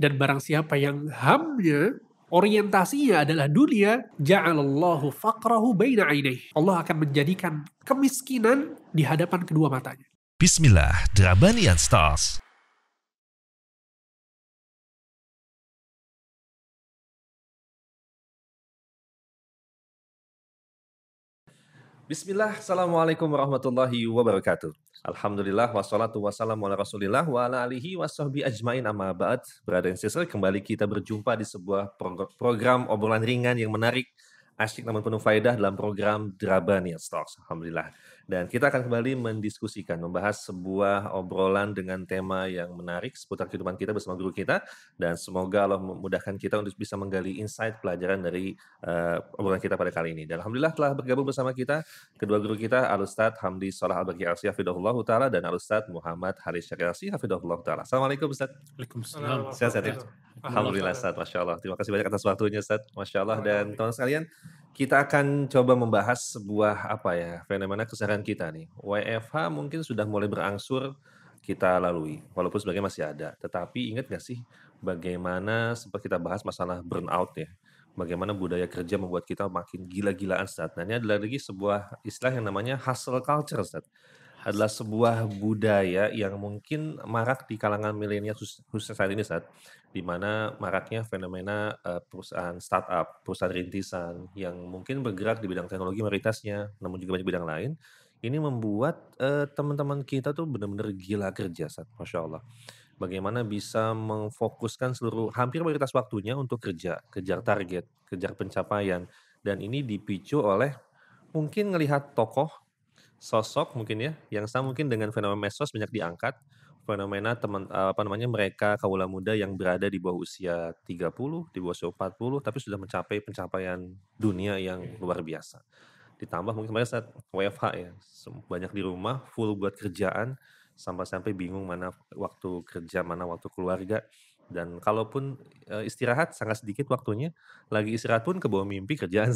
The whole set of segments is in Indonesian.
Dan barang siapa yang hamnya, orientasinya adalah dunia, ja'alallahu faqrahu baina. Allah akan menjadikan kemiskinan di hadapan kedua matanya. Bismillah, Drabanian Stars. Bismillah, Assalamualaikum warahmatullahi wabarakatuh. Alhamdulillah, wassalatu wassalamu ala rasulillah wa ala alihi wa ajmain amma ba'd. Brother and sister, kembali kita berjumpa di sebuah prog- program obrolan ringan yang menarik, asyik namun penuh faedah dalam program Drabania Stocks. Alhamdulillah. Dan kita akan kembali mendiskusikan, membahas sebuah obrolan dengan tema yang menarik seputar kehidupan kita bersama guru kita. Dan semoga Allah memudahkan kita untuk bisa menggali insight pelajaran dari uh, obrolan kita pada kali ini. Dan Alhamdulillah telah bergabung bersama kita kedua guru kita, Al-Ustaz Hamdi Salah Al-Baqi Arsi Hafidahullah Ta'ala dan Al-Ustaz Muhammad Haris Syakir Arsi Hafidahullah Ta'ala. Assalamualaikum Ustaz. Waalaikumsalam. Sehat-sehat ya? Alhamdulillah Ustaz, Masya Allah. Terima kasih banyak atas waktunya Ustaz. Masya Allah. Dan teman sekalian, kita akan coba membahas sebuah apa ya, fenomena keseharian kita nih. WFH mungkin sudah mulai berangsur kita lalui, walaupun sebagian masih ada. Tetapi ingat gak sih bagaimana sempat kita bahas masalah burnout ya. Bagaimana budaya kerja membuat kita makin gila-gilaan Ustaz. Nah ini adalah lagi sebuah istilah yang namanya hustle culture Ustaz adalah sebuah budaya yang mungkin marak di kalangan milenial khususnya saat ini saat di mana maraknya fenomena uh, perusahaan startup, perusahaan rintisan yang mungkin bergerak di bidang teknologi mayoritasnya, namun juga banyak bidang lain. Ini membuat uh, teman-teman kita tuh benar-benar gila kerja, saat masya Allah. Bagaimana bisa memfokuskan seluruh hampir mayoritas waktunya untuk kerja, kejar target, kejar pencapaian, dan ini dipicu oleh mungkin melihat tokoh sosok mungkin ya yang sama mungkin dengan fenomena medsos banyak diangkat. Fenomena teman apa namanya mereka kaula muda yang berada di bawah usia 30, di bawah usia 40 tapi sudah mencapai pencapaian dunia yang luar biasa. Ditambah mungkin pada saat WFH ya, banyak di rumah full buat kerjaan sampai-sampai bingung mana waktu kerja, mana waktu keluarga dan kalaupun uh, istirahat sangat sedikit waktunya, lagi istirahat pun ke bawah mimpi kerjaan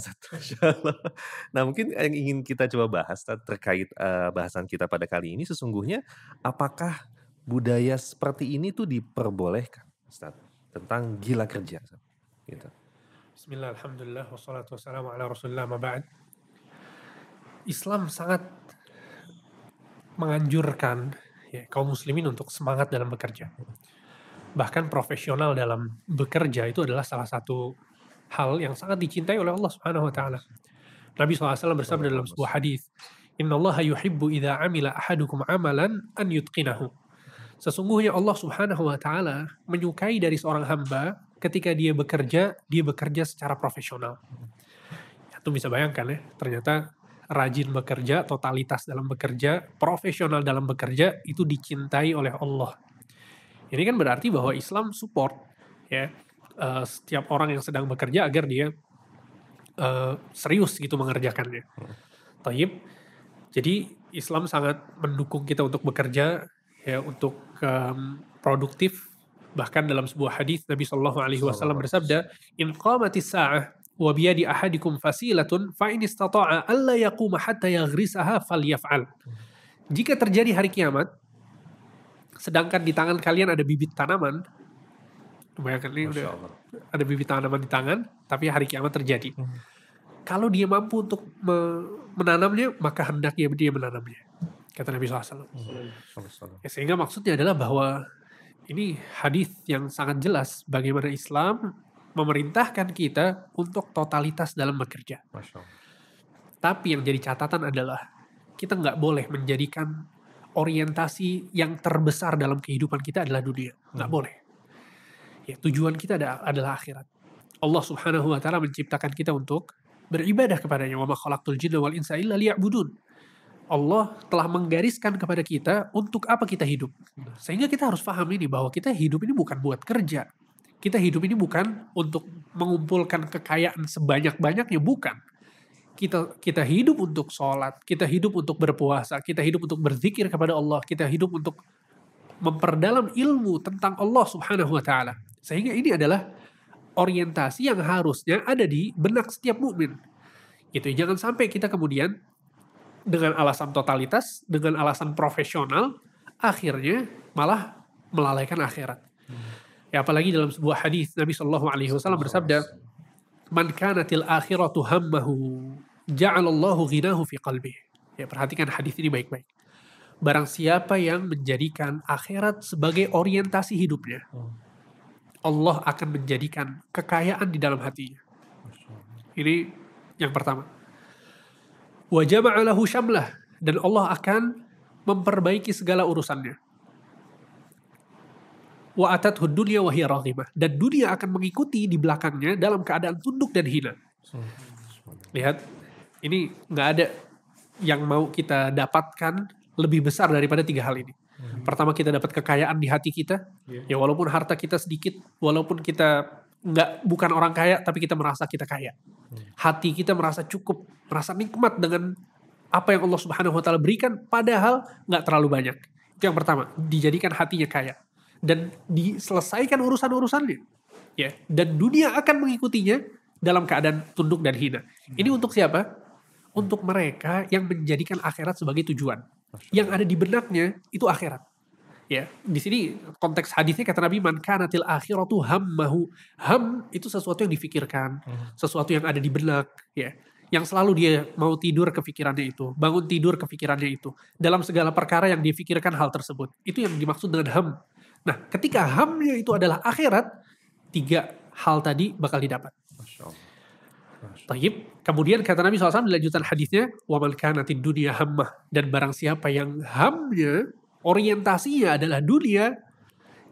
Nah mungkin yang ingin kita coba bahas terkait uh, bahasan kita pada kali ini sesungguhnya apakah budaya seperti ini tuh diperbolehkan Ustaz? Tentang gila kerja Gitu. Bismillah, Alhamdulillah, wassalatu wassalamu ala rasulullah ma ba'd. Islam sangat menganjurkan ya, kaum muslimin untuk semangat dalam bekerja bahkan profesional dalam bekerja itu adalah salah satu hal yang sangat dicintai oleh Allah Subhanahu wa taala. Nabi SAW bersabda dalam sebuah hadis, "Inna Allah yuhibbu idza amila ahadukum amalan an yutqinahu." Sesungguhnya Allah Subhanahu wa taala menyukai dari seorang hamba ketika dia bekerja, dia bekerja secara profesional. Itu bisa bayangkan ya, ternyata rajin bekerja, totalitas dalam bekerja, profesional dalam bekerja itu dicintai oleh Allah ini kan berarti bahwa Islam support ya uh, setiap orang yang sedang bekerja agar dia uh, serius gitu mengerjakannya. Taib. Jadi Islam sangat mendukung kita untuk bekerja ya untuk um, produktif bahkan dalam sebuah hadis Nabi Shallallahu Alaihi Wasallam bersabda in qamatis sa'ah wa biyadi ahadikum fasilatun fa in istata'a alla yaquma hatta yaghrisaha falyaf'al jika terjadi hari kiamat sedangkan di tangan kalian ada bibit tanaman bayangkan ini udah ada bibit tanaman di tangan tapi hari kiamat terjadi hmm. kalau dia mampu untuk me menanamnya maka hendaknya dia menanamnya kata Nabi SAW hmm. ya, sehingga maksudnya adalah bahwa ini hadis yang sangat jelas bagaimana Islam memerintahkan kita untuk totalitas dalam bekerja. Tapi yang jadi catatan adalah kita nggak boleh menjadikan orientasi yang terbesar dalam kehidupan kita adalah dunia. Nggak hmm. boleh. Ya, tujuan kita adalah akhirat. Allah Subhanahu wa taala menciptakan kita untuk beribadah kepadanya. Wa ma khalaqtul jinna wal insa illa liya'budun. Allah telah menggariskan kepada kita untuk apa kita hidup. Sehingga kita harus paham ini bahwa kita hidup ini bukan buat kerja. Kita hidup ini bukan untuk mengumpulkan kekayaan sebanyak-banyaknya, bukan kita kita hidup untuk sholat, kita hidup untuk berpuasa, kita hidup untuk berzikir kepada Allah, kita hidup untuk memperdalam ilmu tentang Allah Subhanahu wa taala. Sehingga ini adalah orientasi yang harusnya ada di benak setiap mukmin. Gitu. Jangan sampai kita kemudian dengan alasan totalitas, dengan alasan profesional, akhirnya malah melalaikan akhirat. Ya apalagi dalam sebuah hadis Nabi Shallallahu Alaihi Wasallam bersabda, "Man kanatil akhiratu hammahu, ja'alallahu ghinahu fi qalbi." Ya perhatikan hadis ini baik-baik. Barang siapa yang menjadikan akhirat sebagai orientasi hidupnya, Allah akan menjadikan kekayaan di dalam hatinya. Ini yang pertama. Wa jama'alahu syamlah dan Allah akan memperbaiki segala urusannya. Wa atathu dunya wa hiya raghimah dan dunia akan mengikuti di belakangnya dalam keadaan tunduk dan hina. Lihat, ini nggak ada yang mau kita dapatkan lebih besar daripada tiga hal ini. Pertama kita dapat kekayaan di hati kita, ya walaupun harta kita sedikit, walaupun kita nggak bukan orang kaya, tapi kita merasa kita kaya. Hati kita merasa cukup, merasa nikmat dengan apa yang Allah Subhanahu Wa Taala berikan, padahal nggak terlalu banyak. Itu yang pertama, dijadikan hatinya kaya dan diselesaikan urusan-urusannya. Ya, dan dunia akan mengikutinya dalam keadaan tunduk dan hina. Ini untuk siapa? Untuk mereka yang menjadikan akhirat sebagai tujuan. Yang ada di benaknya itu akhirat. Ya, di sini konteks hadisnya kata Nabi man kanatil akhiratu hammahu. Ham itu sesuatu yang difikirkan, sesuatu yang ada di benak, ya. Yang selalu dia mau tidur kepikirannya itu, bangun tidur kepikirannya itu. Dalam segala perkara yang difikirkan hal tersebut. Itu yang dimaksud dengan ham. Nah, ketika hamnya itu adalah akhirat, tiga hal tadi bakal didapat. Taib. Kemudian kata Nabi SAW di lanjutan hadisnya, "Waman kanatid dunia hammah." Dan barang siapa yang hamnya, orientasinya adalah dunia,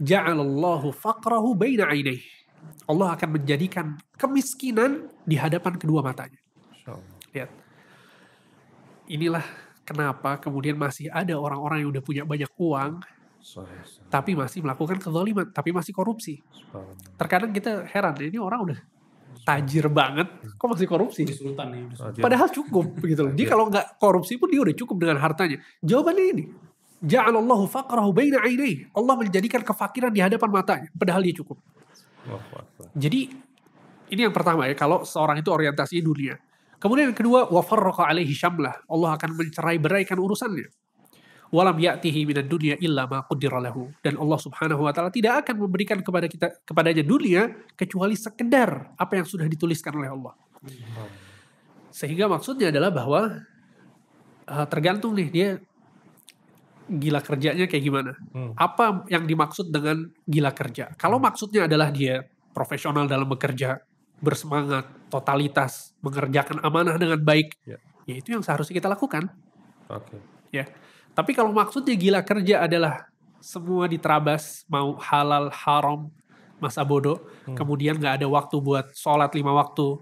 ja'alallahu faqrahu baina ainihi. Allah akan menjadikan kemiskinan di hadapan kedua matanya. Lihat. Inilah kenapa kemudian masih ada orang-orang yang udah punya banyak uang, tapi masih melakukan kezaliman, tapi masih korupsi. Terkadang kita heran, ini orang udah tajir banget, kok masih korupsi? Sultan nih. Padahal cukup begitu loh. Dia kalau nggak korupsi pun dia udah cukup dengan hartanya. Jawabannya ini. Ja'alallahu faqrahu baina ainihi. Allah menjadikan kefakiran di hadapan matanya. Padahal dia cukup. Jadi ini yang pertama ya. Kalau seorang itu orientasinya dunia. Kemudian yang kedua. Wa farraqa alaihi syamlah. Allah akan mencerai beraikan urusannya. Walam ya'tihi minad dunya illa ma qaddara lahu. Dan Allah subhanahu wa ta'ala tidak akan memberikan kepada kita kepadanya dunia kecuali sekedar apa yang sudah dituliskan oleh Allah. Sehingga maksudnya adalah bahwa uh, tergantung nih dia gila kerjanya kayak gimana. Hmm. Apa yang dimaksud dengan gila kerja? Kalau maksudnya adalah dia profesional dalam bekerja, bersemangat, totalitas, mengerjakan amanah dengan baik, Ya. ya itu yang seharusnya kita lakukan. Oke. Ya. Tapi kalau maksudnya gila kerja adalah semua diterabas, mau halal, haram, masa bodoh, kemudian nggak ada waktu buat sholat lima waktu,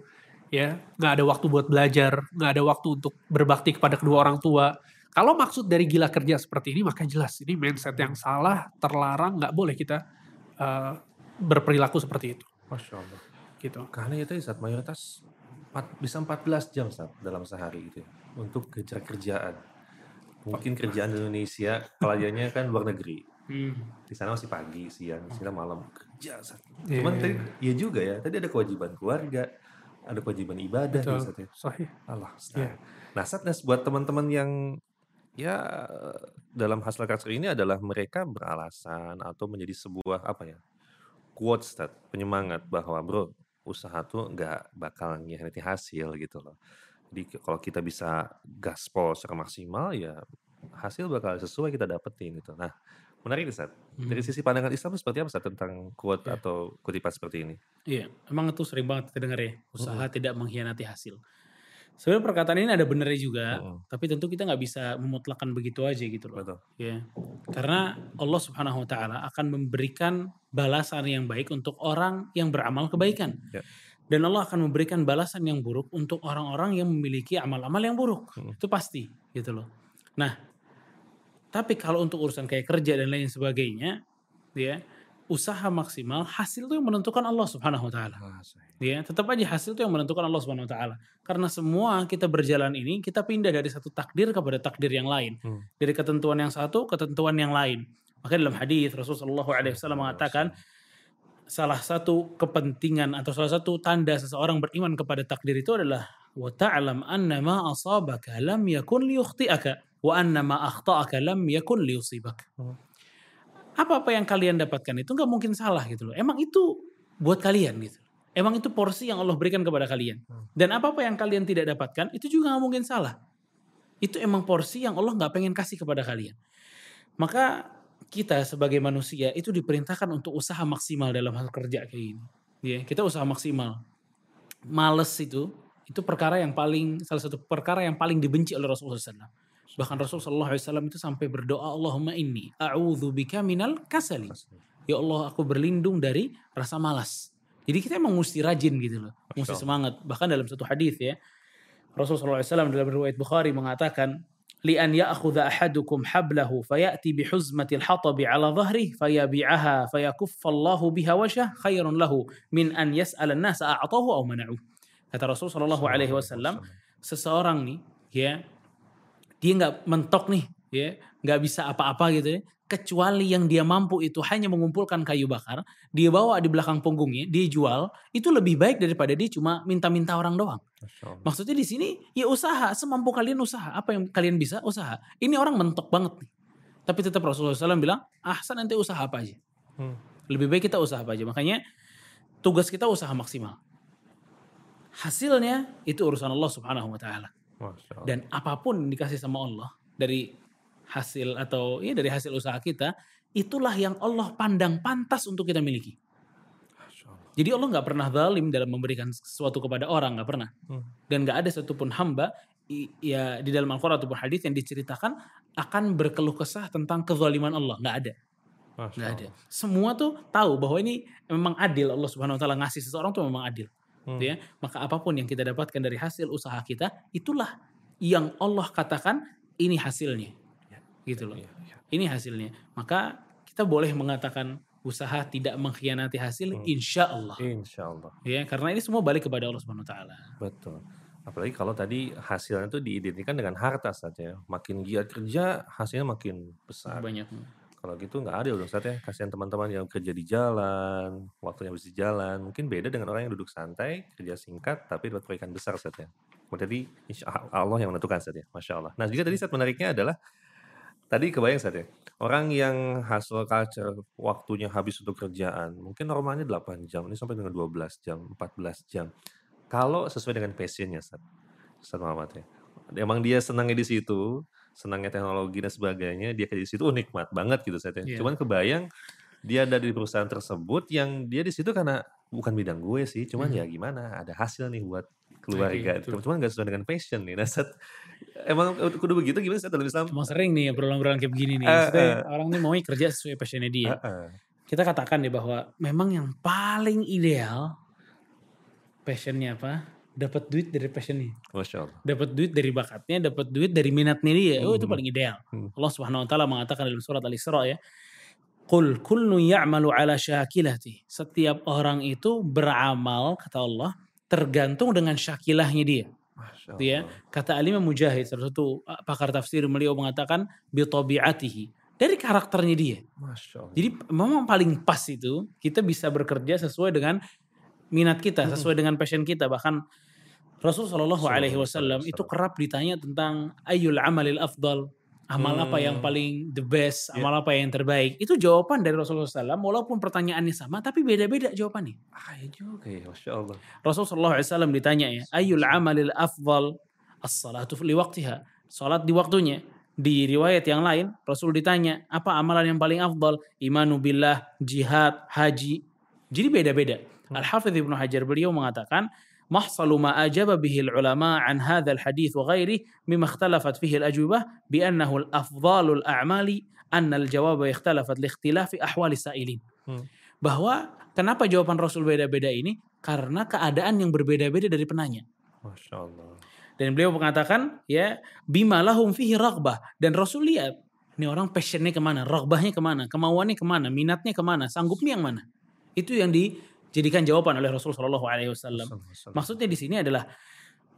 ya, nggak ada waktu buat belajar, nggak ada waktu untuk berbakti kepada kedua orang tua. Kalau maksud dari gila kerja seperti ini, maka jelas ini mindset yang salah, terlarang, nggak boleh kita uh, berperilaku seperti itu. Masya Allah. Gitu. Karena itu saat mayoritas bisa 14 jam saat dalam sehari gitu ya. Untuk kejar kerjaan. Mungkin kerjaan di Indonesia, pelajarnya kan luar negeri. Hmm. Di sana masih pagi, siang, sini malam kerja. Iya, Cuman iya, tadi, iya juga ya. Tadi ada kewajiban keluarga, ada kewajiban ibadah Betul. Sat, ya. Sahih. Allah. Iya. Nah, Satgas buat teman-teman yang ya dalam hasil kasus ini adalah mereka beralasan atau menjadi sebuah apa ya quotes Stat, penyemangat bahwa bro usaha tuh nggak bakal ngianati hasil gitu loh. Jadi kalau kita bisa gaspol secara maksimal ya hasil bakal sesuai kita dapetin gitu. Nah, menarik nih, Sat. Dari sisi pandangan Islam seperti apa Sat, tentang quote Ya. atau kutipan seperti ini? Iya, emang itu sering banget kita dengar ya. Usaha tidak mengkhianati hasil. Sebenarnya perkataan ini ada benernya juga, Mm-mm. tapi tentu kita nggak bisa memutlakan begitu aja gitu loh. Betul. Ya, karena Allah Subhanahu Wa Taala akan memberikan balasan yang baik untuk orang yang beramal kebaikan, Ya. Dan Allah akan memberikan balasan yang buruk untuk orang-orang yang memiliki amal-amal yang buruk. Mm. Itu pasti, gitu loh. Nah, tapi kalau untuk urusan kayak kerja dan lain sebagainya, ya usaha maksimal hasil itu yang menentukan Allah Subhanahu Wa Taala. Ah, Ya, tetap aja hasil itu yang menentukan Allah Subhanahu wa taala. Karena semua kita berjalan ini kita pindah dari satu takdir kepada takdir yang lain. Hmm. Dari ketentuan yang satu ke ketentuan yang lain. Maka dalam hadis Rasulullah SAW mengatakan salah satu kepentingan atau salah satu tanda seseorang beriman kepada takdir itu adalah wa ta'lam anna ma asabaka lam yakun liyukhti'aka wa anna ma akhta'aka lam yakun liyusibak. Hmm. apa-apa yang kalian dapatkan itu nggak mungkin salah gitu loh. Emang itu buat kalian gitu. Emang itu porsi yang Allah berikan kepada kalian. Dan apa-apa yang kalian tidak dapatkan itu juga nggak mungkin salah. Itu emang porsi yang Allah nggak pengen kasih kepada kalian. Maka kita sebagai manusia itu diperintahkan untuk usaha maksimal dalam hal kerja kayak gini. Ya, kita usaha maksimal. Males itu itu perkara yang paling salah satu perkara yang paling dibenci oleh Rasulullah SAW. Bahkan Rasulullah SAW itu sampai berdoa Allahumma inni a'udzu bika minal kasali. Ya Allah aku berlindung dari rasa malas. Jadi kita emang mesti rajin gitu loh. Mesti semangat. Bahkan dalam satu hadis ya. Rasulullah SAW dalam riwayat Bukhari mengatakan لأن يأخذ أحدكم حبله فيأتي بحزمة الحطب على ظهره فيبيعها فيكف الله بها وجهه خير له من أن يسأل الناس أعطوه أو منعوه. Kata Rasul Shallallahu Alaihi Wasallam seseorang nih ya dia nggak mentok nih ya nggak bisa apa-apa gitu ya kecuali yang dia mampu itu hanya mengumpulkan kayu bakar dia bawa di belakang punggungnya dia jual itu lebih baik daripada dia cuma minta-minta orang doang. Maksudnya di sini ya usaha semampu kalian usaha apa yang kalian bisa usaha. Ini orang mentok banget nih. Tapi tetap Rasulullah SAW bilang ahsan nanti usaha apa aja. Hmm. Lebih baik kita usaha apa aja. Makanya tugas kita usaha maksimal. Hasilnya itu urusan Allah Subhanahu Wa Taala. Dan apa pun yang dikasih sama Allah dari hasil atau ya dari hasil usaha kita itulah yang Allah pandang pantas untuk kita miliki. Jadi Allah nggak pernah zalim dalam memberikan sesuatu kepada orang, nggak pernah. Hmm. Dan nggak ada satupun hamba ya di dalam Al-Quran ataupun hadis yang diceritakan akan berkeluh kesah tentang kezaliman Allah, nggak ada, nggak ada. Semua tuh tahu bahwa ini memang adil Allah Subhanahu Wa Taala ngasih seseorang tuh memang adil, Hmm. gitu ya. Maka apa pun yang kita dapatkan dari hasil usaha kita, itulah yang Allah katakan ini hasilnya, gitu loh. Iya, iya. Ini hasilnya. Maka kita boleh mengatakan usaha tidak mengkhianati hasil, Hmm. insya Allah. Insya Allah. Ya, karena ini semua balik kepada Allah Subhanahu wa taala. Betul. Apalagi kalau tadi hasilnya itu diidentikan dengan harta saja. Makin giat kerja, hasilnya makin besar. Banyak. Kalau gitu nggak adil dong Ustaz ya. Kasihan teman-teman yang kerja di jalan, waktunya habis di jalan. Mungkin beda dengan orang yang duduk santai, kerja singkat, tapi dapat proyekan besar Ustaz ya. Tadi insya Allah yang menentukan Ustaz ya. Masya Allah. Nah juga tadi Ustaz menariknya adalah, tadi kebayang Ustaz ya. Orang yang hustle culture, waktunya habis untuk kerjaan. Mungkin normalnya 8 jam, ini sampai dengan 12 jam, 14 jam. Kalau sesuai dengan passionnya Ustaz. Ustaz Muhammad ya. Emang dia senangnya di situ, senangnya teknologi dan sebagainya, dia kerja di situ, oh nikmat banget gitu Ustaz ya. Iya. Cuman kebayang dia ada di perusahaan tersebut yang dia di situ karena bukan bidang gue sih, cuman Hmm. ya gimana, ada hasil nih buat keluarga. betul. Cuman gak sesuai dengan passion nih. Nah, Ustaz, emang kudu begitu gimana Ustaz dalam Islam? Cuma sering nih berulang-ulang kayak begini nih. Maksudnya eh. orang ini mau kerja sesuai passionnya dia. Heeh. Kita katakan deh bahwa memang yang paling ideal passionnya apa? Dapat duit dari passionnya. Masya Allah. Dapat duit dari bakatnya, dapat duit dari minatnya dia. Oh itu Hmm. paling ideal. Hmm. Allah Subhanahu wa taala mengatakan dalam surat Al-Isra ya. Qul kullu ya'malu ala syakilati. Setiap orang itu beramal kata Allah tergantung dengan syakilahnya dia. Gitu ya. Kata Alimah Mujahid, salah satu uh, pakar tafsir beliau mengatakan bitabiatihi. Dari karakternya dia. Jadi memang paling pas itu kita bisa bekerja sesuai dengan minat kita, sesuai dengan passion kita. Bahkan Rasul Shallallahu Alaihi Wasallam itu kerap ditanya tentang ayul amalil afdal, amal apa yang Hmm. paling the best, Ya. amal apa yang terbaik. Itu jawaban dari Rasulullah SAW, walaupun pertanyaannya sama, tapi beda-beda jawabannya. Ah, iya juga ya, Masya Allah. Rasul Shallallahu Alaihi Wasallam ditanya ya, ayul amalil afdal as-salatu li waktiha, salat di waktunya. Di riwayat yang lain, Rasul ditanya, apa amalan yang paling afdal? Imanu billah, jihad, haji. Jadi beda-beda. Al-Hafidh Ibnu Hajar beliau mengatakan, محصل ما أجاب به العلماء عن هذا الحديث وغيره مما اختلفت فيه الأجوبة بأنه الأفضال الأعمال أن الجواب اختلفت لاختلاف أحوال السائلين Hmm. bahwa kenapa jawaban Rasul beda-beda ini karena keadaan yang berbeda-beda dari penanya Masya Allah. dan beliau mengatakan ya bima lahum fihi raghbah dan Rasul lihat ini orang passionnya kemana raghbahnya kemana kemauannya kemana minatnya kemana sanggupnya yang mana itu yang dijadikan jawaban oleh Rasul Shallallahu Alaihi Wasallam Maksud, maksudnya di sini adalah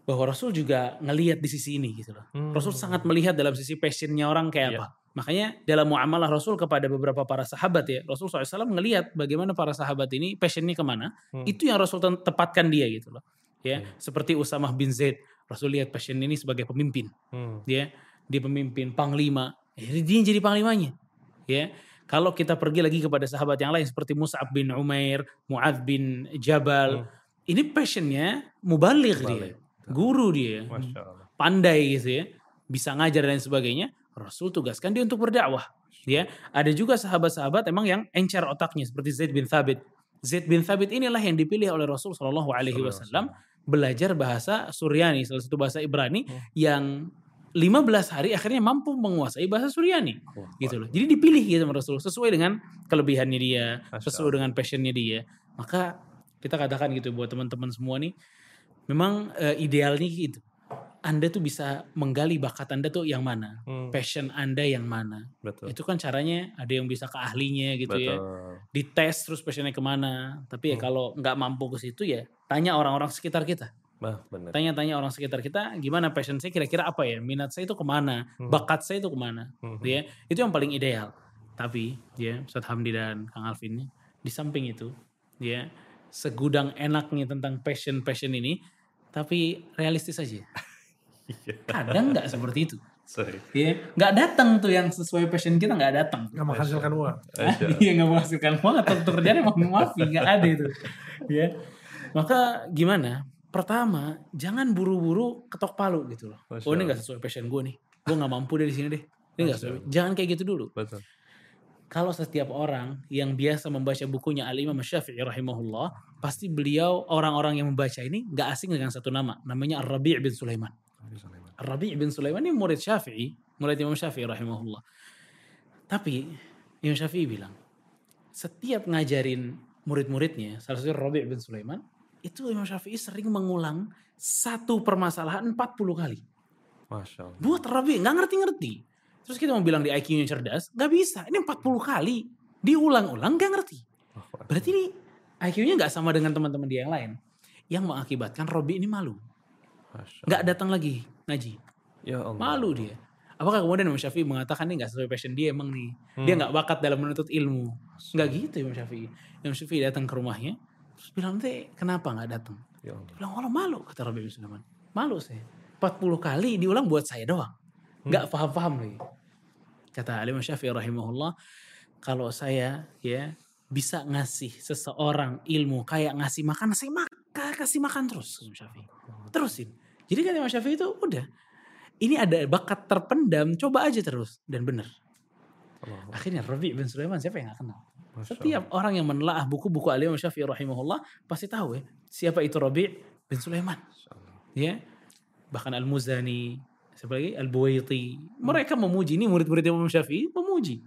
bahwa Rasul juga ngelihat di sisi ini gitu loh Rasul sangat melihat dalam sisi passionnya orang kayak Iya. apa. Makanya dalam muamalah Rasul kepada beberapa para sahabat ya, Rasul SAW ngelihat bagaimana para sahabat ini passionnya ke mana, Hmm. itu yang Rasul tepatkan dia gitu loh. Ya, Iya. seperti Usamah bin Zaid, Rasul lihat passion ini sebagai pemimpin, Hmm. dia dia pemimpin panglima, jadi dia jadi panglimanya. Ya, Kalau kita pergi lagi kepada sahabat yang lain seperti Mus'ab bin Umair, Mu'adz bin Jabal, ini passionnya mubaligh dia, guru dia, Masya Allah. pandai gitu ya, bisa ngajar dan sebagainya. Rasul tugaskan dia untuk berdakwah. Ya, ada juga sahabat-sahabat emang yang encer otaknya seperti Zaid bin Thabit. Zaid bin Thabit inilah yang dipilih oleh Rasul Shallallahu Alaihi Wasallam belajar bahasa Suryani, salah satu bahasa Ibrani Hmm. yang 15 hari akhirnya mampu menguasai bahasa Suryani Wah, gitu loh. Jadi dipilih gitu sama Rasul sesuai dengan kelebihannya dia, sesuai dengan passionnya dia. Maka kita katakan gitu buat teman-teman semua nih, memang eh, idealnya gitu. Anda tuh bisa menggali bakat Anda tuh yang mana, Hmm, passion Anda yang mana. betul. Itu kan caranya ada yang bisa ke ahlinya gitu ya, betul. dites terus passionnya ke mana. Tapi ya Hmm. kalau nggak mampu ke situ ya tanya orang-orang sekitar kita. Bah. Tanya-tanya orang sekitar kita gimana passion saya kira-kira apa ya, minat saya itu ke mana, Hmm. bakat saya itu ke mana. Hmm. Gitu ya. Itu yang paling ideal. Tapi ya Ustadz Hamdi dan Kang Alvin di samping itu ya segudang enaknya tentang passion-passion ini tapi realistis aja. Iya. Kadang nggak seperti itu. Sorry. Ya, nggak datang tuh yang sesuai passion kita nggak datang. Nggak menghasilkan uang. Iya nggak menghasilkan uang atau pekerjaan emang maaf nggak ada itu. Ya, maka gimana? Pertama, jangan buru-buru ketok palu gitu loh. Masya Oh ini nggak sesuai passion gue nih. Gue nggak mampu dari sini deh. Ini Masya sesuai. Jangan kayak gitu dulu. Betul. Kalau setiap orang yang biasa membaca bukunya Al Imam Syafi'i rahimahullah, pasti beliau orang-orang yang membaca ini nggak asing dengan satu nama, namanya Ar-Rabi' bin Sulaiman. Rabi' bin Sulaiman ini murid Syafi'i, murid Imam Syafi'i rahimahullah. Tapi Imam Syafi'i bilang, setiap ngajarin murid-muridnya, salah satu Rabi' bin Sulaiman, itu Imam Syafi'i sering mengulang satu permasalahan 40 kali. Masya Allah. Buat Rabi' nggak ngerti-ngerti. Terus kita mau bilang di IQ-nya cerdas, nggak bisa. Ini 40 kali diulang-ulang nggak ngerti. Berarti ini IQ-nya nggak sama dengan teman-teman dia yang lain. Yang mengakibatkan Robi ini malu. Nggak datang lagi ngaji. Ya Allah. Malu dia. Apakah kemudian Imam Syafi'i mengatakan ini nggak sesuai passion dia emang nih. Dia nggak bakat dalam menuntut ilmu. Nggak gitu Imam Syafi'i. Imam Syafi'i datang ke rumahnya. Terus bilang, nanti kenapa nggak datang? Ya Allah. Bilang, Allah malu kata Rabi bin Sulaiman. Malu saya. 40 kali diulang buat saya doang. Nggak paham-paham lagi. Kata Imam Syafi'i rahimahullah. Kalau saya ya bisa ngasih seseorang ilmu kayak ngasih makan, saya maka kasih makan terus. Syafi'i. Terusin. Jadi kan Imam Syafi'i itu udah. Ini ada bakat terpendam, coba aja terus. Dan. Allahu Akhirnya Rabi bin Sulaiman siapa yang gak kenal? Masya Setiap orang yang menelaah buku-buku Al-Imam Syafi'i rahimahullah pasti tahu ya siapa itu Rabi' bin Sulaiman. Ya. Bahkan Al-Muzani, siapa lagi? Al-Buwaiti. Mereka memuji ini murid-murid Imam Syafi'i memuji.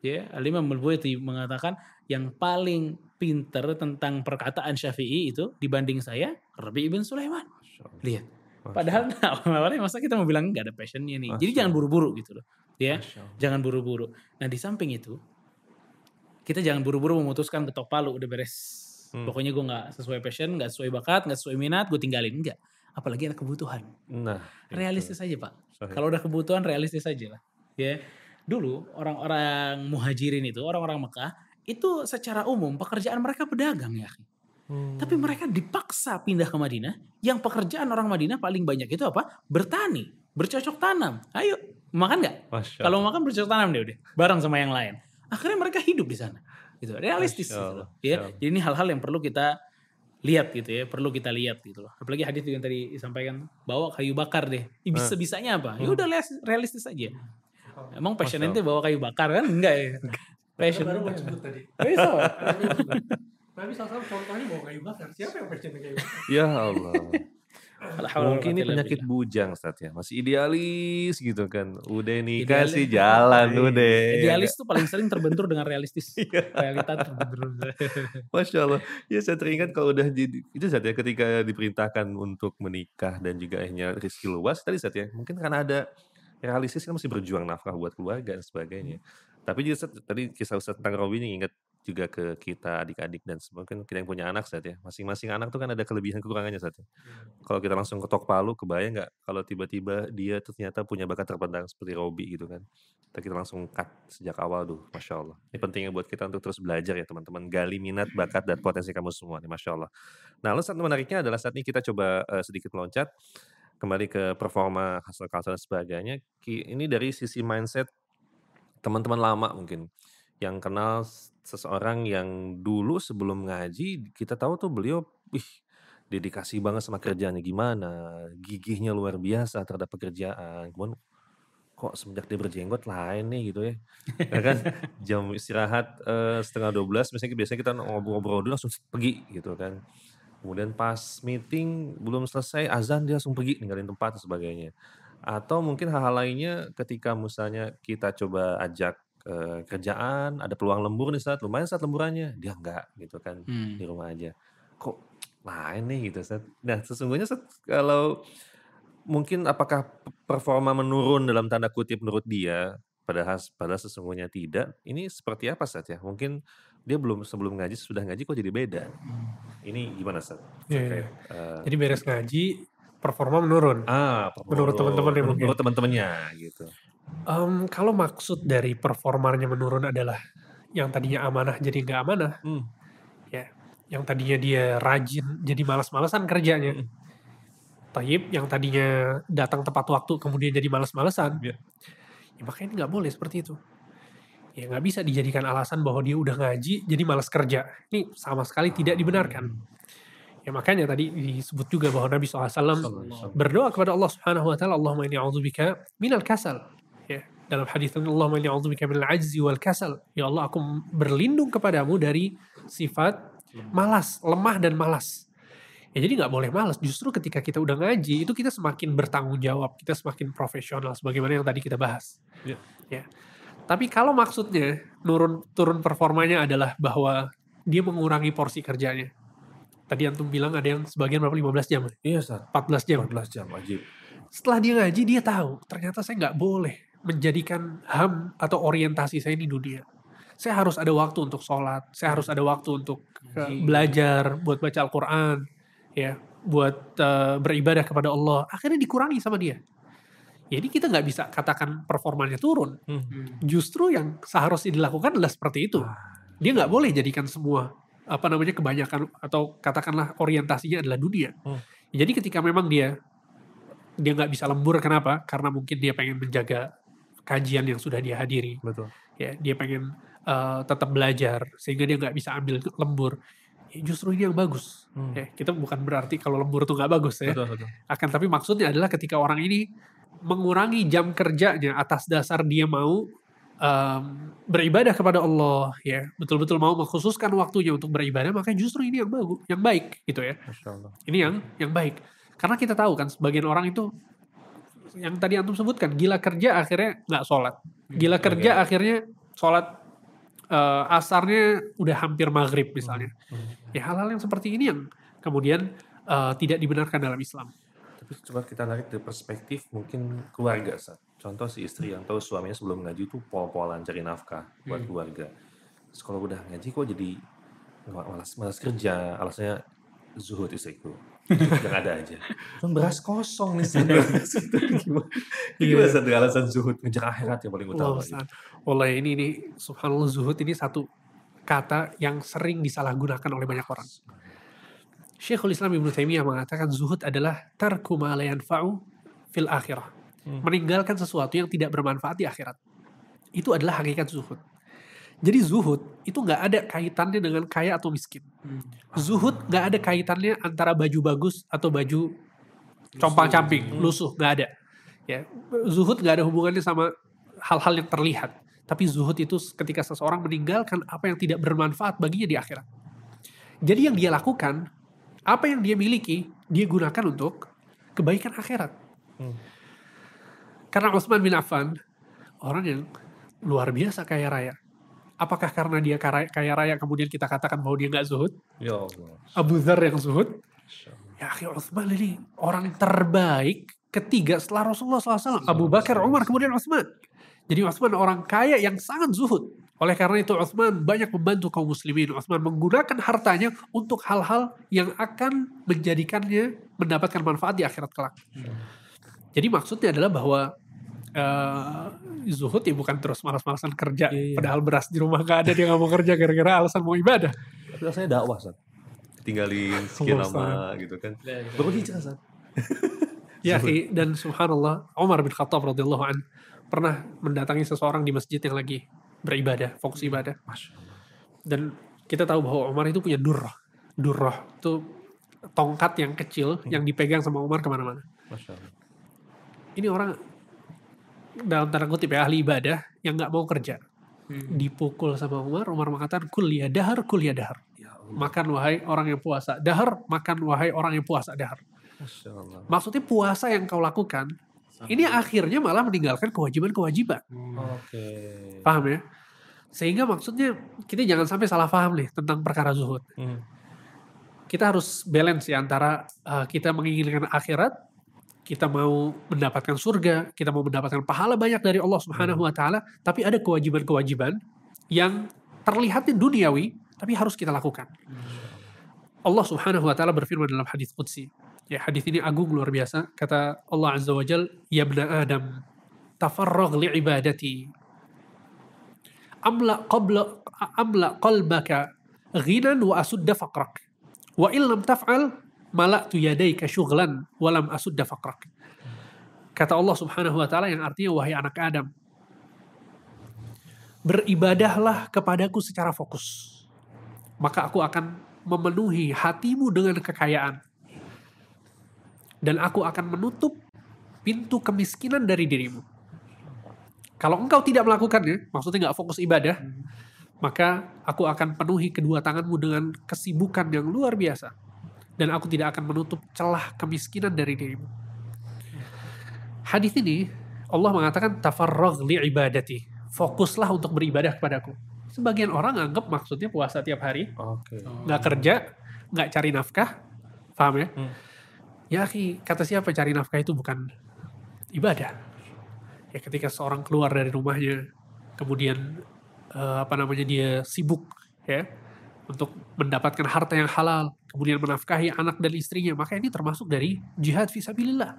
Ya, Al-Imam Al-Buwaiti mengatakan yang paling pinter tentang perkataan Syafi'i itu dibanding saya Rabi' bin Sulaiman. Lihat. Masya Padahal nah, awalnya masa kita mau bilang nggak ada passionnya nih. Jadi jangan buru-buru gitu loh. Ya. Jangan buru-buru. Nah di samping itu, kita jangan buru-buru memutuskan ketok palu udah beres. Hmm. Pokoknya gue nggak sesuai passion, nggak sesuai bakat, nggak sesuai minat, gue tinggalin enggak. Apalagi ada kebutuhan. Nah. itu. Realistis aja pak. Kalau udah kebutuhan realistis aja lah. Ya. Dulu orang-orang muhajirin itu, orang-orang Mekah, itu secara umum pekerjaan mereka pedagang ya. Hmm. Tapi mereka dipaksa pindah ke Madinah. Yang pekerjaan orang Madinah paling banyak itu apa? Bertani, bercocok tanam. Ayo, makan nggak? Kalau makan bercocok tanam deh udah, bareng sama yang lain. Akhirnya mereka hidup di sana. Gitu, realistis gitu loh. Ya. Jadi ini hal-hal yang perlu kita lihat gitu ya, perlu kita lihat gitu loh. Apalagi hadis yang tadi disampaikan bawa kayu bakar deh. Ih, Ah. Bisa-bisanya apa? Ya Hmm. udah realistis- realistis aja. Emang passion ente bawa kayu bakar kan? Enggak ya. Passion. Baru mau sebut tadi. Bisa. Tapi salah satu contohnya mau kayu bakar. Siapa yang passion kayu bakar? Ya Allah. Mungkin ini penyakit bujang Ustaz ya. Masih idealis gitu kan. Udah nikah Idealis. sih jalan udah. Idealis tuh paling sering terbentur dengan realistis. Iya. Realita terbentur. Masya Allah. Ya saya teringat kalau udah jadi itu saat ya ketika diperintahkan untuk menikah dan juga akhirnya rezeki luas tadi saat ya mungkin karena ada realistis kan masih berjuang nafkah buat keluarga dan sebagainya. Tapi juga Ustaz, tadi kisah Ustaz tentang Robi ini ingat juga ke kita adik-adik dan kan kita yang punya anak saat ya masing-masing anak tuh kan ada kelebihan kekurangannya saat ya. Kalau kita langsung ketok palu kebayang nggak kalau tiba-tiba dia tuh ternyata punya bakat terpendam seperti Robi gitu kan. Kita, kita langsung cut sejak awal tuh, masya Allah. Ini pentingnya buat kita untuk terus belajar ya teman-teman, gali minat, bakat dan potensi kamu semua nih, masya Allah. Nah, lalu saat menariknya adalah saat ini kita coba eh, sedikit meloncat kembali ke performa hasil kalsel dan sebagainya. Ini dari sisi mindset teman-teman lama mungkin yang kenal seseorang yang dulu sebelum ngaji kita tahu tuh beliau ih dedikasi banget sama kerjaannya gimana, gigihnya luar biasa terhadap pekerjaan. Kemudian kok semenjak dia berjenggot lain nih gitu ya. Ya kan jam istirahat eh, setengah 12 misalnya biasanya kita ngobrol-ngobrol dulu langsung pergi gitu kan. Kemudian pas meeting belum selesai azan dia langsung pergi ninggalin tempat dan sebagainya. Atau mungkin hal-hal lainnya ketika misalnya kita coba ajak eh, kerjaan, ada peluang lembur nih saat lumayan saat lemburannya, dia enggak gitu kan Hmm. di rumah aja. Kok lain nih gitu Seth. Nah sesungguhnya Seth, kalau mungkin apakah p- performa menurun dalam tanda kutip menurut dia, padahal padahal sesungguhnya tidak. Ini seperti apa Seth ya? Mungkin dia belum sebelum ngaji sudah ngaji kok jadi beda. Ini gimana Seth? Iya, iya. Terkait, eh, Jadi beres ngaji, performa menurun. ah Menurut teman-teman ya mungkin. menurut teman-temannya gitu. Em, kalau maksud dari performanya menurun adalah yang tadinya amanah jadi nggak amanah, Hmm. ya. Yang tadinya dia rajin jadi malas-malesan kerjanya. Mm. Taib yang tadinya datang tepat waktu kemudian jadi malas-malesan. Iya. Ya makanya nggak boleh seperti itu. Ya nggak bisa dijadikan alasan bahwa dia udah ngaji jadi malas kerja. Ini sama sekali tidak dibenarkan. Ya makanya tadi disebut juga bahwa Nabi SAW Sallallahu. berdoa kepada Allah Subhanahu wa taala, Allahumma inni a'udzubika minal kasal. Ya, dalam hadis ini Allahumma inni a'udzubika minal ajzi wal kasal. Ya Allah, aku berlindung kepadamu dari sifat malas, lemah dan malas. Ya jadi nggak boleh malas. Justru ketika kita udah ngaji, itu kita semakin bertanggung jawab, kita semakin profesional sebagaimana yang tadi kita bahas. Iya. Ya. Tapi kalau maksudnya nurun turun performanya adalah bahwa dia mengurangi porsi kerjanya. Tadi antum bilang ada yang sebagian berapa 15 jam, Iya Seth. 14 jam. 14 jam wajib. Setelah dia ngaji dia tahu ternyata saya nggak boleh menjadikan ham atau orientasi saya di dunia. Saya harus ada waktu untuk sholat, saya harus ada waktu untuk uh, belajar, buat baca Al-Quran, ya, buat uh, beribadah kepada Allah. Akhirnya dikurangi sama dia. Jadi kita nggak bisa katakan performanya turun. Hmm. Justru yang seharusnya dilakukan adalah seperti itu. Dia nggak boleh jadikan semua apa namanya kebanyakan atau katakanlah orientasinya adalah dunia. Hmm. Jadi ketika memang dia dia nggak bisa lembur kenapa? Karena mungkin dia pengen menjaga kajian yang sudah dia hadiri. Betul. Ya, dia pengen eh, tetap belajar sehingga dia nggak bisa ambil lembur. Ya, justru ini yang bagus. Hmm. Ya, kita bukan berarti kalau lembur itu nggak bagus ya. Betul, betul. Akan tapi maksudnya adalah ketika orang ini mengurangi jam kerjanya atas dasar dia mau em, beribadah kepada Allah, ya betul-betul mau mengkhususkan waktunya untuk beribadah, maka justru ini yang bagus, yang baik gitu ya. Ini yang yang baik. Karena kita tahu kan sebagian orang itu yang tadi antum sebutkan gila kerja akhirnya nggak sholat, gila kerja akhirnya sholat eh, asarnya udah hampir maghrib misalnya. Hmm. Ya hal-hal yang seperti ini yang kemudian eh, tidak dibenarkan dalam Islam. Tapi coba kita tarik dari perspektif mungkin keluarga, Sat. Contoh si istri yang tahu suaminya sebelum ngaji itu pol-polan cari nafkah buat Hmm. keluarga. Terus kalau udah ngaji kok jadi malas malas kerja, alasannya zuhud istriku. Yang ada aja. Kan beras kosong nih Sat. Gimana? Gimana Sat dengan alasan zuhud ngejar akhirat yang paling utama. Allah gitu. Ustaz. Wallahi ini ini subhanallah zuhud ini satu kata yang sering disalahgunakan oleh banyak orang. Syekhul Islam Ibnu Taimiyah mengatakan zuhud adalah tarku ma la yanfa'u fil akhirah. Hmm. Meninggalkan sesuatu yang tidak bermanfaat di akhirat. Itu adalah hakikat zuhud. Jadi zuhud itu nggak ada kaitannya dengan kaya atau miskin. Zuhud nggak ada kaitannya antara baju bagus atau baju compang-camping, lusuh, nggak ada. Ya, zuhud nggak ada hubungannya sama hal-hal yang terlihat. Tapi zuhud itu ketika seseorang meninggalkan apa yang tidak bermanfaat baginya di akhirat. Jadi yang dia lakukan, apa yang dia miliki, dia gunakan untuk kebaikan akhirat. Hmm. Karena Utsman bin Affan, orang yang luar biasa kaya raya. Apakah karena dia kaya, raya kemudian kita katakan bahwa dia nggak zuhud? Ya Allah. Abu Dhar yang zuhud? Ya akhi Utsman ini orang terbaik ketiga setelah Rasulullah SAW. Abu Bakar, Umar, kemudian Utsman. Jadi Utsman orang kaya yang sangat zuhud. Oleh karena itu Utsman banyak membantu kaum muslimin. Utsman menggunakan hartanya untuk hal-hal yang akan menjadikannya mendapatkan manfaat di akhirat kelak. Jadi maksudnya adalah bahwa eh, zuhud ya bukan terus malas-malasan kerja. Iya, iya. Padahal beras di rumah gak ada dia nggak mau kerja gara-gara alasan mau ibadah. Tapi rasanya dakwah, Sat. Tinggalin sekian lama gitu kan. Baru hijrah, Sat. Ya, akhi, dan subhanallah, Umar bin Khattab radhiyallahu an pernah mendatangi seseorang di masjid yang lagi beribadah, fokus ibadah. Dan kita tahu bahwa Umar itu punya durrah. Durrah itu tongkat yang kecil yang dipegang sama Umar ke mana-mana. Ini orang dalam tanda kutip ya ahli ibadah yang nggak mau kerja. Hmm. Dipukul sama Umar, Umar mengatakan kuliah dahar, kuliah dahar. Ya Allah. Makan wahai orang yang puasa dahar, makan wahai orang yang puasa dahar. Maksudnya puasa yang kau lakukan, ini akhirnya malah meninggalkan kewajiban-kewajiban. Oke. Paham ya? Sehingga maksudnya kita jangan sampai salah paham nih tentang perkara zuhud. Hmm. Kita harus balance ya antara uh, kita menginginkan akhirat, kita mau mendapatkan surga, kita mau mendapatkan pahala banyak dari Allah Subhanahu wa taala, tapi ada kewajiban-kewajiban yang terlihatnya duniawi tapi harus kita lakukan. Allah Subhanahu wa taala berfirman dalam hadis qudsi. Ya, hadis ini agung luar biasa. Kata Allah Azza wa Jal, "Ya ibna Adam, tafarragh li ibadati. Amla qabla amla qalbaka ghinan wa asudda faqrak. Wa in lam taf'al mala'tu yadayka syughlan wa lam asudda faqrak." Kata Allah Subhanahu wa taala yang artinya wahai anak Adam, beribadahlah kepadaku secara fokus. Maka aku akan memenuhi hatimu dengan kekayaan. Dan aku akan menutup pintu kemiskinan dari dirimu. Kalau engkau tidak melakukannya, maksudnya nggak fokus ibadah, maka aku akan penuhi kedua tanganmu dengan kesibukan yang luar biasa. Dan aku tidak akan menutup celah kemiskinan dari dirimu. Hadis ini, Allah mengatakan, tafarragh li ibadati. Fokuslah untuk beribadah kepadaku. Sebagian orang anggap maksudnya puasa tiap hari, Oke. nggak kerja, nggak cari nafkah, paham ya? Hmm. Ya, kata siapa cari nafkah itu bukan ibadah. Ya, ketika seorang keluar dari rumahnya, kemudian eh, apa namanya dia sibuk, ya, untuk mendapatkan harta yang halal, kemudian menafkahi anak dan istrinya, maka ini termasuk dari jihad fisabilillah.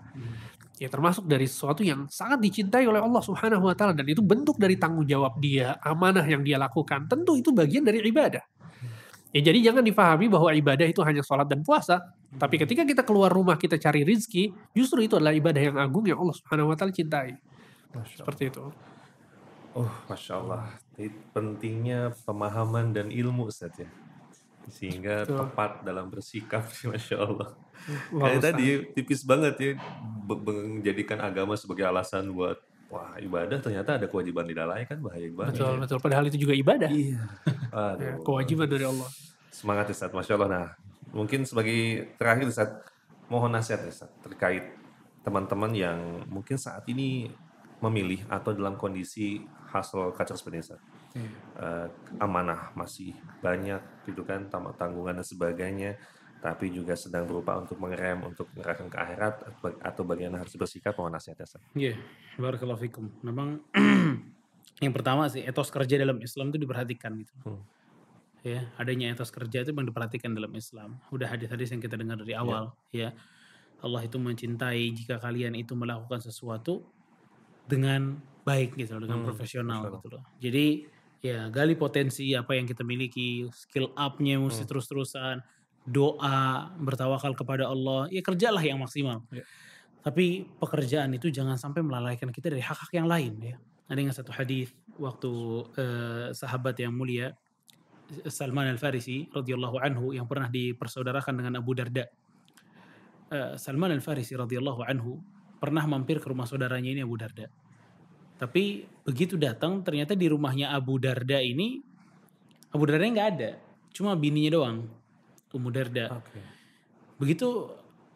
Ya, termasuk dari sesuatu yang sangat dicintai oleh Allah Subhanahu wa taala dan itu bentuk dari tanggung jawab dia, amanah yang dia lakukan. Tentu itu bagian dari ibadah. Ya jadi jangan difahami bahwa ibadah itu hanya sholat dan puasa. Tapi ketika kita keluar rumah kita cari rizki, justru itu adalah ibadah yang agung yang Allah Subhanahu Wa Taala cintai. Seperti itu. Oh, masya Allah. Ini pentingnya pemahaman dan ilmu Ustaz ya. Sehingga Betul. tepat dalam bersikap, masya Allah. Kayak tadi tipis banget ya menjadikan agama sebagai alasan buat wah ibadah ternyata ada kewajiban dilalaikan bahaya banget. Betul, ya. betul. Padahal itu juga ibadah. Iya. Ya, Aduh. kewajiban dari Allah. Semangat Ustaz, Masya Allah. Nah, mungkin sebagai terakhir Ustaz, mohon nasihat Ustaz terkait teman-teman yang mungkin saat ini memilih atau dalam kondisi hasil kacau seperti ini. Eh, amanah masih banyak gitu kan, tamat tanggungan dan sebagainya, tapi juga sedang berupa untuk mengerem, untuk mengerahkan ke akhirat atau bagaimana harus bersikap, mohon nasihat Ustaz. Iya, barakallahu fikum. Memang yang pertama sih etos kerja dalam Islam itu diperhatikan gitu. Hmm. Ya, adanya etos kerja itu memang diperhatikan dalam Islam. Udah hadis-hadis yang kita dengar dari awal, ya. Allah itu mencintai jika kalian itu melakukan sesuatu dengan baik gitu loh, dengan Hmm, profesional profesional. gitu loh. Jadi ya gali potensi apa yang kita miliki, skill up-nya mesti Hmm. terus-terusan, doa, bertawakal kepada Allah, ya kerjalah yang maksimal. Ya. Tapi pekerjaan itu jangan sampai melalaikan kita dari hak-hak yang lain ya. Ada yang satu hadis waktu eh, sahabat yang mulia Salman Al Farisi radhiyallahu anhu yang pernah dipersaudarakan dengan Abu Darda. Eh, Salman Al Farisi radhiyallahu anhu pernah mampir ke rumah saudaranya ini Abu Darda. Tapi begitu datang ternyata di rumahnya Abu Darda ini Abu Darda nggak ada, cuma bininya doang. Ummu Darda. Oke. Begitu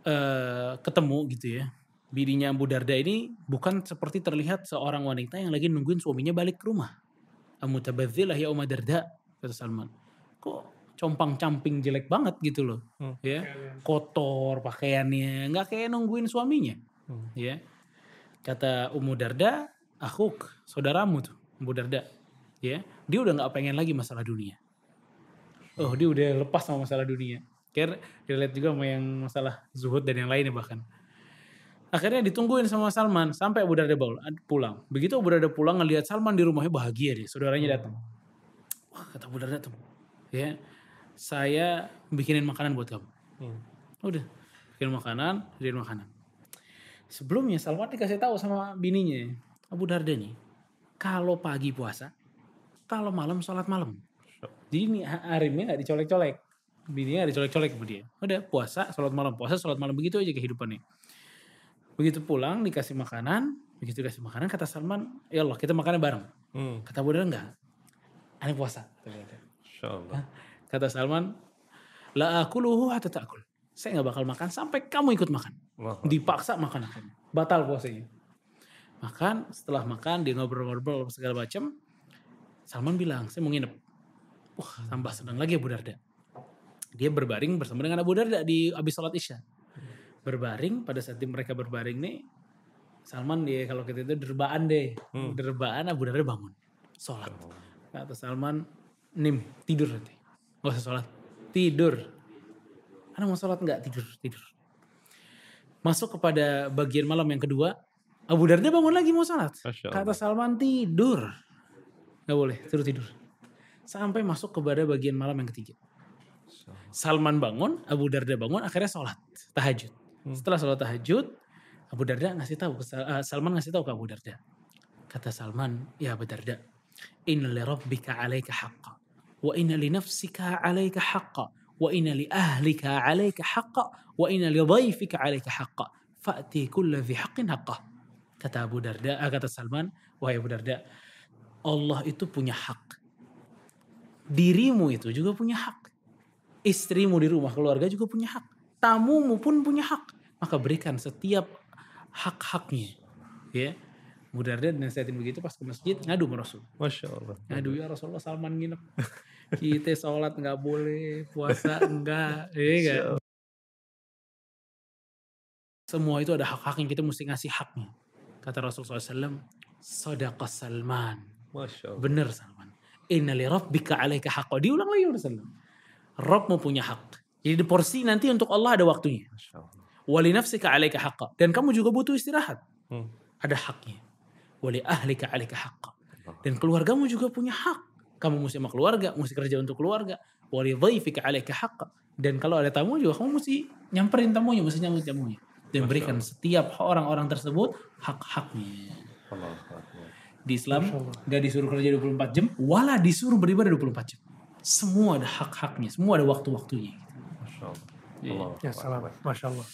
eh, ketemu gitu ya, bininya Abu Darda ini bukan seperti terlihat seorang wanita yang lagi nungguin suaminya balik ke rumah. Amutabadzilah ya Ummu Darda, kata Salman. Kok compang-camping jelek banget gitu loh. Hmm. Ya, kotor pakaiannya, nggak kayak nungguin suaminya. Hmm. Ya. Kata Ummu Darda, akuk, saudaramu tuh, Ummu Darda. Ya, dia udah nggak pengen lagi masalah dunia. Oh, dia udah lepas sama masalah dunia. Kayak dilihat juga sama yang masalah zuhud dan yang lainnya bahkan. Akhirnya ditungguin sama Salman sampai Abu Darda pulang. Begitu Abu Darda pulang ngelihat Salman di rumahnya bahagia deh, saudaranya datang. Wah, kata Abu Darda tuh, ya, saya bikinin makanan buat kamu. Hmm. Udah, bikin makanan, bikin makanan. Sebelumnya Salman dikasih tahu sama bininya, Abu Darda nih, kalau pagi puasa, kalau malam sholat malam. Jadi ini Arimnya nggak dicolek-colek. Bininya nggak dicolek-colek sama dia. Udah puasa, sholat malam, puasa, sholat malam. Begitu aja kehidupannya. Begitu pulang dikasih makanan, begitu dikasih makanan kata Salman, ya Allah kita makannya bareng. Hmm. Kata Abu Darda enggak. Ini puasa. Allah. Kata Salman, la akuluhu hatta ta'kul. Saya nggak bakal makan sampai kamu ikut makan. Dipaksa makan akhirnya. Batal puasanya. Makan, setelah makan dia ngobrol-ngobrol segala macam. Salman bilang, saya mau nginep. Wah, tambah senang lagi Abu Darda. Dia berbaring bersama dengan Abu Darda di habis sholat Isya. Berbaring, pada saat mereka berbaring nih, Salman dia kalau kita itu derbaan deh. Hmm. Derbaan Abu Darda bangun. Sholat. Kata Salman, nim, tidur nanti. Gak usah sholat. Tidur. Karena mau sholat enggak? Tidur, tidur. Masuk kepada bagian malam yang kedua. Abu Darda bangun lagi mau. Masya Kata. Salman tidur. Gak boleh, suruh tidur. Sampai masuk kepada bagian malam yang ketiga. Salman bangun, Abu Darda bangun, akhirnya sholat. Tahajud. Setelah sholat tahajud, Abu Darda ngasih tahu, ke eh, Salman ngasih tahu ke Abu Darda. Kata Salman, ya Abu Darda, inna li rabbika alaika haqqa, wa inna li nafsika alaika haqqa, wa inna li ahlika alaika haqqa, wa inna li dhaifika alaika haqqa, fa'ti kulla dhi haqqin haqqah. Kata Abu Darda, ah, kata Salman, wahai Abu Darda, Allah itu punya hak. Dirimu itu juga punya hak. Istrimu di rumah, keluarga juga punya hak. Tamumu pun punya hak. Maka berikan setiap hak-haknya. Ya. Abu Darda nasihatin begitu pas ke masjid ngadu sama Rasul. Masya Allah. Ngadu ya Rasulullah Salman nginep. Kita sholat nggak boleh, puasa enggak, iya kan? Semua itu ada hak-haknya, kita mesti ngasih haknya. Kata Rasulullah SAW, Sadaqa Salman. Masya Allah. Benar Salman. Inna li rabbika alaika haqqa. Diulang lagi Rasulullah. Rabbmu punya hak. Jadi di porsi nanti untuk Allah ada waktunya. Masya Allah. Wali nafsika alaika haqqa. Dan kamu juga butuh istirahat. Hmm. Ada haknya. Wali ahlika alaika haqqa. Dan keluargamu juga punya hak. Kamu mesti sama keluarga, mesti kerja untuk keluarga. Wali dhaifika alaika haqqa. Dan kalau ada tamu juga kamu mesti nyamperin tamunya, mesti nyambut tamunya. Dan berikan setiap orang-orang tersebut hak-haknya. Di Islam gak disuruh kerja 24 jam, wala disuruh beribadah 24 jam. Semua ada hak-haknya, semua ada waktu-waktunya. Masya Allah. Iya. Allah Ya salam. Masya Allah.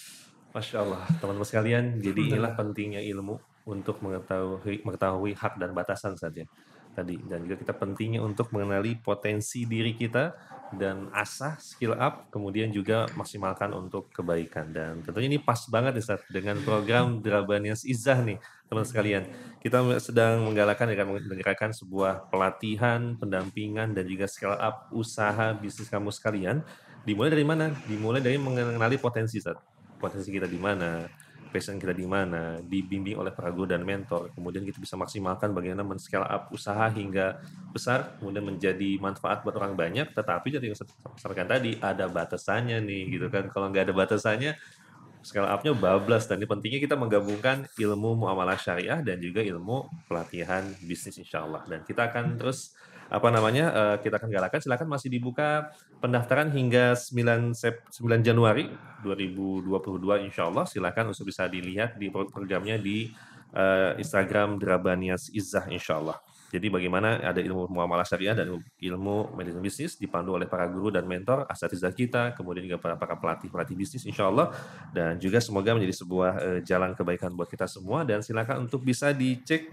Masya Allah, teman-teman sekalian. Jadi inilah pentingnya ilmu untuk mengetahui mengetahui hak dan batasan saja tadi dan juga kita pentingnya untuk mengenali potensi diri kita dan asah skill up kemudian juga maksimalkan untuk kebaikan. Dan tentunya ini pas banget nih Ustaz, dengan program Drabanias Izah nih teman sekalian. Kita sedang menggalakkan dengan menggerakkan sebuah pelatihan pendampingan dan juga skill up usaha bisnis kamu sekalian. Dimulai dari mana? Dimulai dari mengenali potensi Ustaz potensi kita di mana, passion kita di mana, dibimbing oleh para guru dan mentor. Kemudian kita bisa maksimalkan bagaimana men-scale up usaha hingga besar, kemudian menjadi manfaat buat orang banyak. Tetapi dari yang saya tadi ada batasannya nih, gitu kan. Kalau nggak ada batasannya, scale up-nya bablas. Dan ini pentingnya kita menggabungkan ilmu muamalah syariah dan juga ilmu pelatihan bisnis insya Allah. Dan kita akan terus apa namanya eh, kita akan galakan. Silakan masih dibuka pendaftaran hingga 9 Sep 9 Januari 2022 insya Allah. Silakan untuk bisa dilihat di pro- programnya di eh, Instagram Drabanias Izzah insya Allah. Jadi bagaimana ada ilmu muamalah syariah dan ilmu manajemen bisnis dipandu oleh para guru dan mentor asatizah kita kemudian juga para para pelatih pelatih bisnis insya Allah. Dan juga semoga menjadi sebuah eh, jalan kebaikan buat kita semua. Dan silakan untuk bisa dicek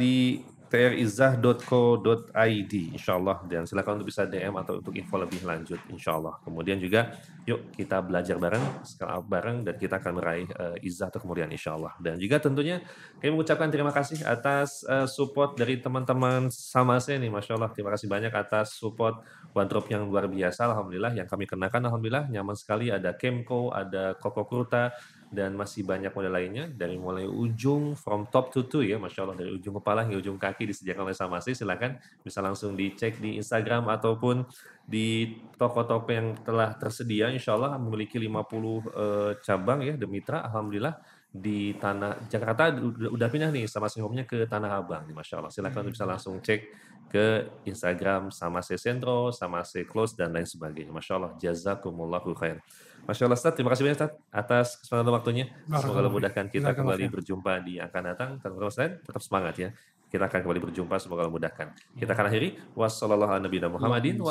di trizah.co.id insyaallah. Dan silakan untuk bisa DM atau untuk info lebih lanjut insyaallah. Kemudian juga yuk kita belajar bareng sekarang bareng dan kita akan meraih eh, izah atau kemudian insyaallah. Dan juga tentunya kami mengucapkan terima kasih atas eh, support dari teman-teman sama saya nih masya Allah. Terima kasih banyak atas support wardrobe yang luar biasa alhamdulillah. Yang kami kenakan alhamdulillah nyaman sekali. Ada Kemco ada Koko Kurta dan masih banyak model lainnya dari mulai ujung from top to two ya masya Allah dari ujung kepala hingga ujung kaki disediakan oleh Samasi silakan bisa langsung dicek di Instagram ataupun di toko-toko yang telah tersedia insya Allah memiliki 50 eh, cabang ya The Mitra alhamdulillah di tanah Jakarta udah, udah pindah nih sama home-nya ke Tanah Abang nih Masya Allah silakan untuk bisa langsung cek ke Instagram sama se Sentro, sama se Close dan lain sebagainya. Masya Allah, jazakumullahu khair. Masya Allah, Ustaz, terima kasih banyak Ustaz atas kesempatan waktunya. Semoga Allah mudahkan kita kembali berjumpa di yang akan datang. Teman-teman Ustaz, tetap semangat ya. kita akan kembali berjumpa semoga Allah mudahkan. Kita akan akhiri wassalamualaikum.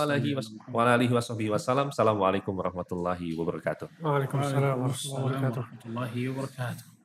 Assalamualaikum wabarakatuh. Waalaikumsalam warahmatullahi wabarakatuh.